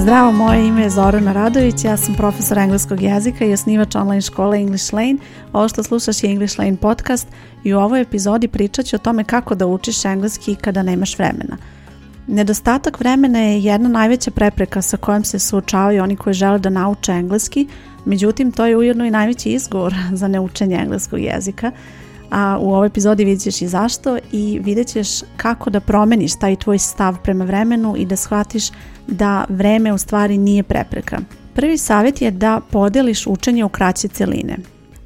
Zdravo, moje ime je Zorana Radović, ja sam profesor engleskog jezika i osnivač online škole English Lane. Ovo što slušaš je English Lane podcast i u ovoj epizodi pričat ću o tome kako da učiš engleski kada nemaš vremena. Nedostatak vremena je jedna najveća prepreka sa kojom se suočavaju oni koji žele da nauče engleski, međutim to je ujedno i najveći izgovor za neučenje engleskog jezika – a u ovoj epizodi vidjet ćeš i zašto i vidjet ćeš kako da promeniš taj tvoj stav prema vremenu i da shvatiš da vreme u stvari nije prepreka. Prvi savjet je da podeliš učenje u kraće celine.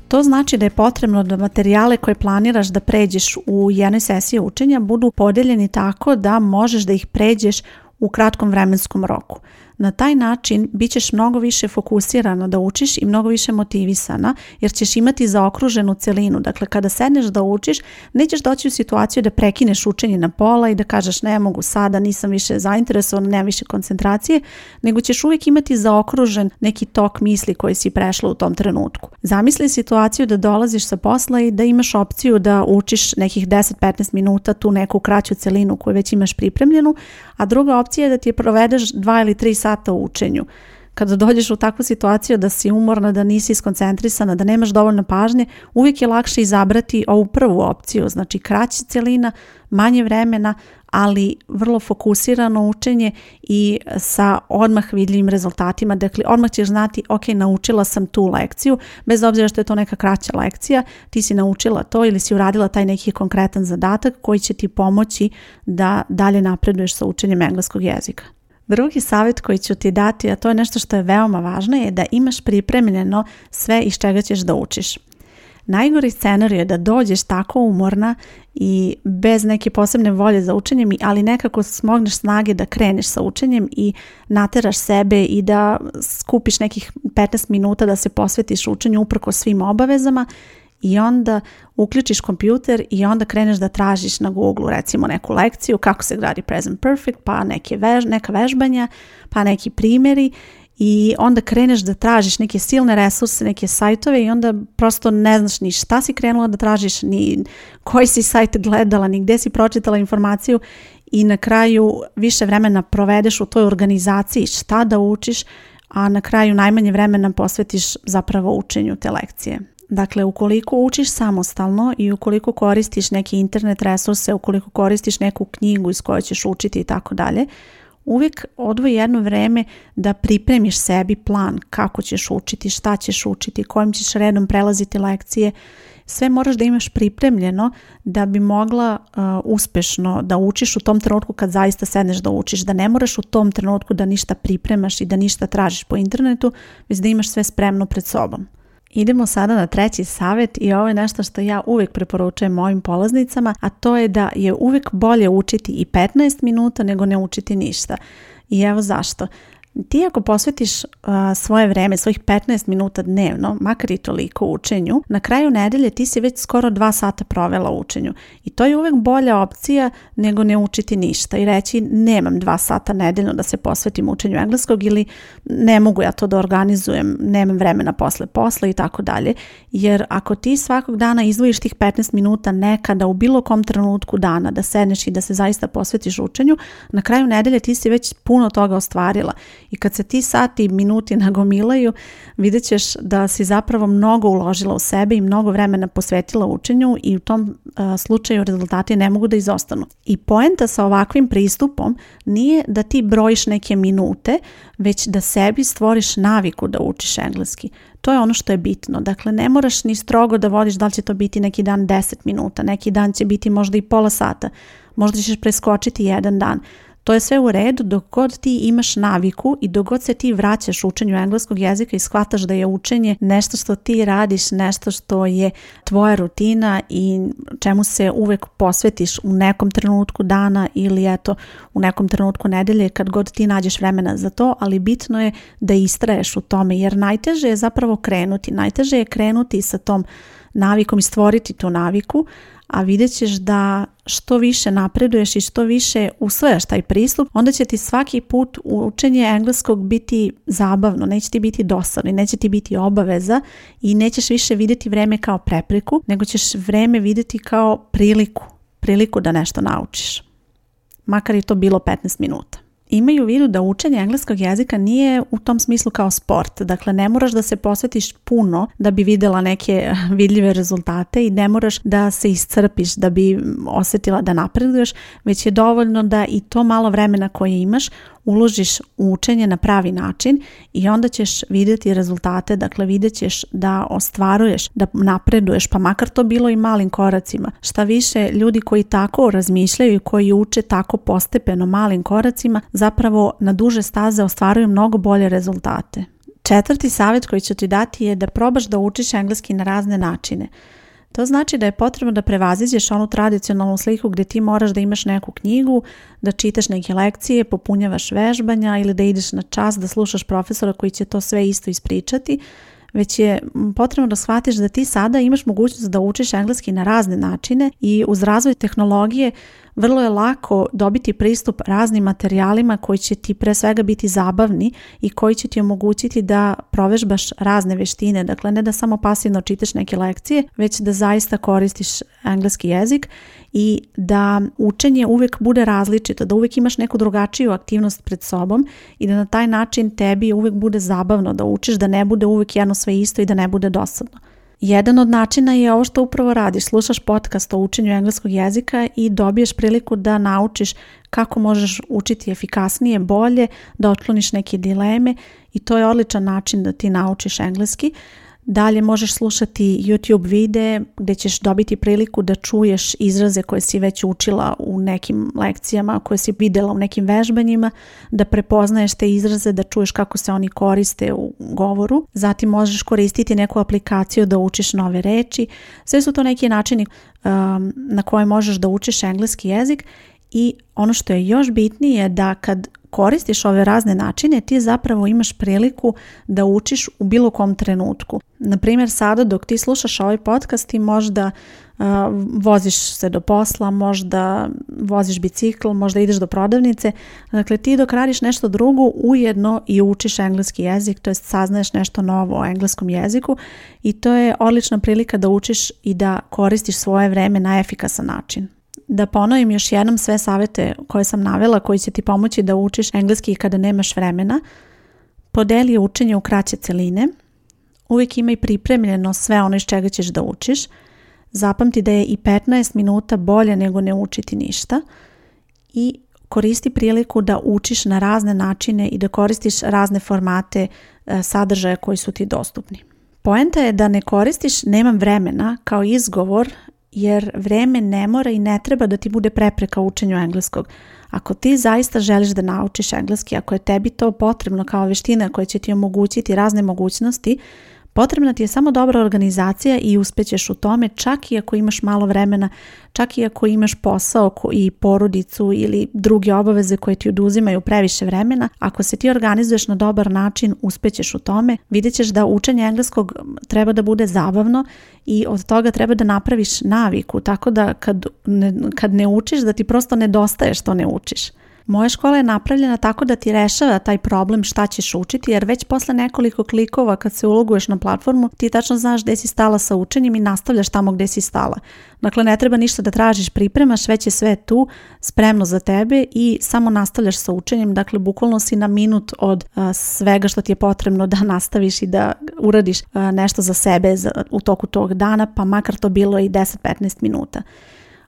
To znači da je potrebno da materijale koje planiraš da pređeš u jednoj sesiji učenja budu podeljeni tako da možeš da ih pređeš u kratkom vremenskom roku. Na taj način bit ćeš mnogo više fokusirana da učiš i mnogo više motivisana jer ćeš imati zaokruženu celinu. Dakle, kada sedneš da učiš, nećeš doći u situaciju da prekineš učenje na pola i da kažeš ne mogu sada, nisam više zainteresovan, nemam više koncentracije, nego ćeš uvijek imati zaokružen neki tok misli koji si prešla u tom trenutku. Zamisli situaciju da dolaziš sa posla i da imaš opciju da učiš nekih 10-15 minuta tu neku kraću celinu koju već imaš pripremljenu, a druga opcija je da ti je provedeš 2 ili 3 sata u učenju. Kada dođeš u takvu situaciju da si umorna, da nisi skoncentrisana, da nemaš dovoljno pažnje, uvijek je lakše izabrati ovu prvu opciju, znači kraći celina, manje vremena, ali vrlo fokusirano učenje i sa odmah vidljivim rezultatima. Dakle, odmah ćeš znati, ok, naučila sam tu lekciju, bez obzira što je to neka kraća lekcija, ti si naučila to ili si uradila taj neki konkretan zadatak koji će ti pomoći da dalje napreduješ sa učenjem engleskog jezika. Drugi savjet koji ću ti dati, a to je nešto što je veoma važno, je da imaš pripremljeno sve iz čega ćeš da učiš. Najgori scenarij je da dođeš tako umorna i bez neke posebne volje za učenjem, ali nekako smogneš snage da kreneš sa učenjem i nateraš sebe i da skupiš nekih 15 minuta da se posvetiš učenju uprko svim obavezama i onda uključiš kompjuter i onda kreneš da tražiš na Google recimo neku lekciju kako se gradi Present Perfect, pa neke vež, neka vežbanja, pa neki primjeri i onda kreneš da tražiš neke silne resurse, neke sajtove i onda prosto ne znaš ni šta si krenula da tražiš, ni koji si sajt gledala, ni gdje si pročitala informaciju i na kraju više vremena provedeš u toj organizaciji šta da učiš, a na kraju najmanje vremena posvetiš zapravo učenju te lekcije. Dakle, ukoliko učiš samostalno i ukoliko koristiš neke internet resurse, ukoliko koristiš neku knjigu iz koje ćeš učiti i tako dalje, uvijek odvoji jedno vrijeme da pripremiš sebi plan kako ćeš učiti, šta ćeš učiti, kojim ćeš redom prelaziti lekcije. Sve moraš da imaš pripremljeno da bi mogla uh, uspešno da učiš u tom trenutku kad zaista sedneš da učiš, da ne moraš u tom trenutku da ništa pripremaš i da ništa tražiš po internetu, već da imaš sve spremno pred sobom. Idemo sada na treći savjet i ovo je nešto što ja uvijek preporučujem mojim polaznicama, a to je da je uvijek bolje učiti i 15 minuta nego ne učiti ništa. I evo zašto. Ti ako posvetiš svoje vreme, svojih 15 minuta dnevno, makar i toliko učenju, na kraju nedelje ti si već skoro 2 sata provela u učenju. I to je uvek bolja opcija nego ne učiti ništa i reći nemam 2 sata nedeljno da se posvetim učenju engleskog ili ne mogu ja to da organizujem, nemam vremena posle posla i tako dalje. Jer ako ti svakog dana izdvojiš tih 15 minuta nekada u bilo kom trenutku dana da sedneš i da se zaista posvetiš učenju, na kraju nedelje ti si već puno toga ostvarila i kad se ti sati i minuti nagomilaju, vidjet ćeš da si zapravo mnogo uložila u sebe i mnogo vremena posvetila učenju i u tom e, slučaju rezultati ne mogu da izostanu. I poenta sa ovakvim pristupom nije da ti brojiš neke minute, već da sebi stvoriš naviku da učiš engleski. To je ono što je bitno. Dakle, ne moraš ni strogo da vodiš da li će to biti neki dan 10 minuta, neki dan će biti možda i pola sata, možda ćeš preskočiti jedan dan. To je sve u redu dok god ti imaš naviku i dok god se ti vraćaš učenju engleskog jezika i shvataš da je učenje nešto što ti radiš, nešto što je tvoja rutina i čemu se uvek posvetiš u nekom trenutku dana ili eto u nekom trenutku nedelje kad god ti nađeš vremena za to, ali bitno je da istraješ u tome jer najteže je zapravo krenuti, najteže je krenuti sa tom navikom i stvoriti tu naviku, a vidjet ćeš da što više napreduješ i što više usvojaš taj pristup, onda će ti svaki put učenje engleskog biti zabavno, neće ti biti dosadno i neće ti biti obaveza i nećeš više vidjeti vreme kao prepreku, nego ćeš vreme vidjeti kao priliku, priliku da nešto naučiš. Makar je to bilo 15 minuta imaju u vidu da učenje engleskog jezika nije u tom smislu kao sport. Dakle, ne moraš da se posvetiš puno da bi videla neke vidljive rezultate i ne moraš da se iscrpiš da bi osjetila da napreduješ, već je dovoljno da i to malo vremena koje imaš uložiš u učenje na pravi način i onda ćeš vidjeti rezultate, dakle vidjet ćeš da ostvaruješ, da napreduješ, pa makar to bilo i malim koracima. Šta više, ljudi koji tako razmišljaju i koji uče tako postepeno malim koracima, zapravo na duže staze ostvaruju mnogo bolje rezultate. Četvrti savjet koji ću ti dati je da probaš da učiš engleski na razne načine. To znači da je potrebno da prevaziđeš onu tradicionalnu sliku gdje ti moraš da imaš neku knjigu, da čitaš neke lekcije, popunjavaš vežbanja ili da ideš na čas da slušaš profesora koji će to sve isto ispričati, već je potrebno da shvatiš da ti sada imaš mogućnost da učiš engleski na razne načine i uz razvoj tehnologije vrlo je lako dobiti pristup raznim materijalima koji će ti pre svega biti zabavni i koji će ti omogućiti da provežbaš razne veštine. Dakle, ne da samo pasivno čitaš neke lekcije, već da zaista koristiš engleski jezik i da učenje uvijek bude različito, da uvijek imaš neku drugačiju aktivnost pred sobom i da na taj način tebi uvijek bude zabavno da učiš, da ne bude uvijek jedno sve isto i da ne bude dosadno. Jedan od načina je ovo što upravo radiš, slušaš podcast o učenju engleskog jezika i dobiješ priliku da naučiš kako možeš učiti efikasnije, bolje, da otkloniš neke dileme i to je odličan način da ti naučiš engleski. Dalje možeš slušati YouTube videe gdje ćeš dobiti priliku da čuješ izraze koje si već učila u nekim lekcijama, koje si vidjela u nekim vežbanjima, da prepoznaješ te izraze, da čuješ kako se oni koriste u govoru. Zatim možeš koristiti neku aplikaciju da učiš nove reči. Sve su to neki načini um, na koje možeš da učiš engleski jezik i ono što je još bitnije da kad koristiš ove razne načine, ti zapravo imaš priliku da učiš u bilo kom trenutku. Na primjer, sada dok ti slušaš ovaj podcast, ti možda voziš se do posla, možda voziš bicikl, možda ideš do prodavnice. Dakle, ti dok radiš nešto drugo, ujedno i učiš engleski jezik, to jest saznaješ nešto novo o engleskom jeziku i to je odlična prilika da učiš i da koristiš svoje vreme na efikasan način. Da ponovim još jednom sve savete koje sam navela koji će ti pomoći da učiš engleski kada nemaš vremena. Podeli učenje u kraće celine. Uvijek imaj pripremljeno sve ono iz čega ćeš da učiš. Zapamti da je i 15 minuta bolje nego ne učiti ništa. I koristi priliku da učiš na razne načine i da koristiš razne formate e, sadržaja koji su ti dostupni. Poenta je da ne koristiš nemam vremena kao izgovor jer vreme ne mora i ne treba da ti bude prepreka u učenju engleskog. Ako ti zaista želiš da naučiš engleski, ako je tebi to potrebno kao veština koja će ti omogućiti razne mogućnosti, Potrebna ti je samo dobra organizacija i uspećeš u tome čak i ako imaš malo vremena, čak i ako imaš posao i porodicu ili druge obaveze koje ti oduzimaju previše vremena, ako se ti organizuješ na dobar način uspećeš u tome, vidjet ćeš da učenje engleskog treba da bude zabavno i od toga treba da napraviš naviku, tako da kad ne, kad ne učiš da ti prosto nedostaje što ne učiš. Moja škola je napravljena tako da ti rešava taj problem šta ćeš učiti jer već posle nekoliko klikova kad se uloguješ na platformu ti tačno znaš gdje si stala sa učenjem i nastavljaš tamo gdje si stala. Dakle ne treba ništa da tražiš, pripremaš, već je sve tu spremno za tebe i samo nastavljaš sa učenjem, dakle bukvalno si na minut od svega što ti je potrebno da nastaviš i da uradiš nešto za sebe u toku tog dana pa makar to bilo i 10-15 minuta.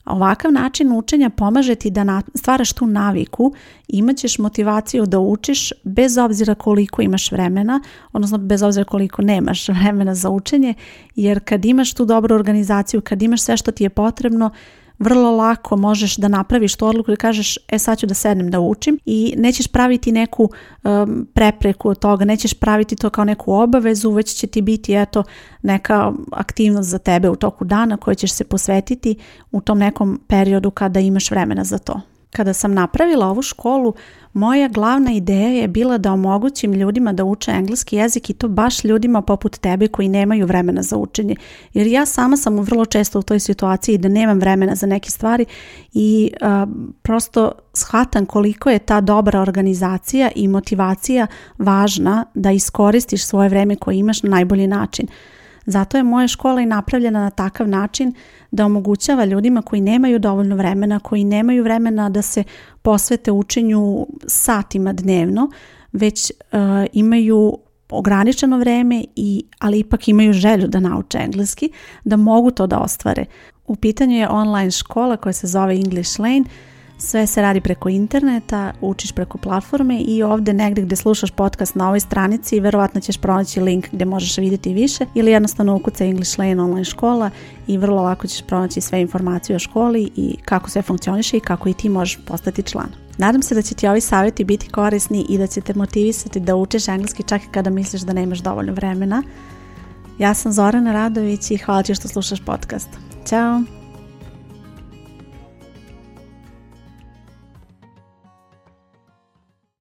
Ovakav način učenja pomaže ti da stvaraš tu naviku, imat ćeš motivaciju da učiš bez obzira koliko imaš vremena, odnosno bez obzira koliko nemaš vremena za učenje, jer kad imaš tu dobru organizaciju, kad imaš sve što ti je potrebno, vrlo lako možeš da napraviš tu odluku da kažeš e sad ću da sednem da učim i nećeš praviti neku um, prepreku od toga, nećeš praviti to kao neku obavezu, već će ti biti eto neka aktivnost za tebe u toku dana kojoj ćeš se posvetiti u tom nekom periodu kada imaš vremena za to. Kada sam napravila ovu školu, moja glavna ideja je bila da omogućim ljudima da uče engleski jezik i to baš ljudima poput tebe koji nemaju vremena za učenje. Jer ja sama sam vrlo često u toj situaciji da nemam vremena za neke stvari i a, prosto shvatam koliko je ta dobra organizacija i motivacija važna da iskoristiš svoje vrijeme koje imaš na najbolji način. Zato je moja škola i napravljena na takav način da omogućava ljudima koji nemaju dovoljno vremena, koji nemaju vremena da se posvete učenju satima dnevno, već e, imaju ograničeno vreme i ali ipak imaju želju da nauče engleski, da mogu to da ostvare. U pitanju je online škola koja se zove English Lane sve se radi preko interneta, učiš preko platforme i ovdje negdje gdje slušaš podcast na ovoj stranici vjerojatno ćeš pronaći link gdje možeš vidjeti više ili jednostavno ukuca English Lane online škola i vrlo lako ćeš pronaći sve informacije o školi i kako sve funkcioniše i kako i ti možeš postati član. Nadam se da će ti ovi savjeti biti korisni i da će te motivisati da učeš engleski čak i kada misliš da nemaš dovoljno vremena. Ja sam Zorana Radović i hvala ti što slušaš podcast. Ćao!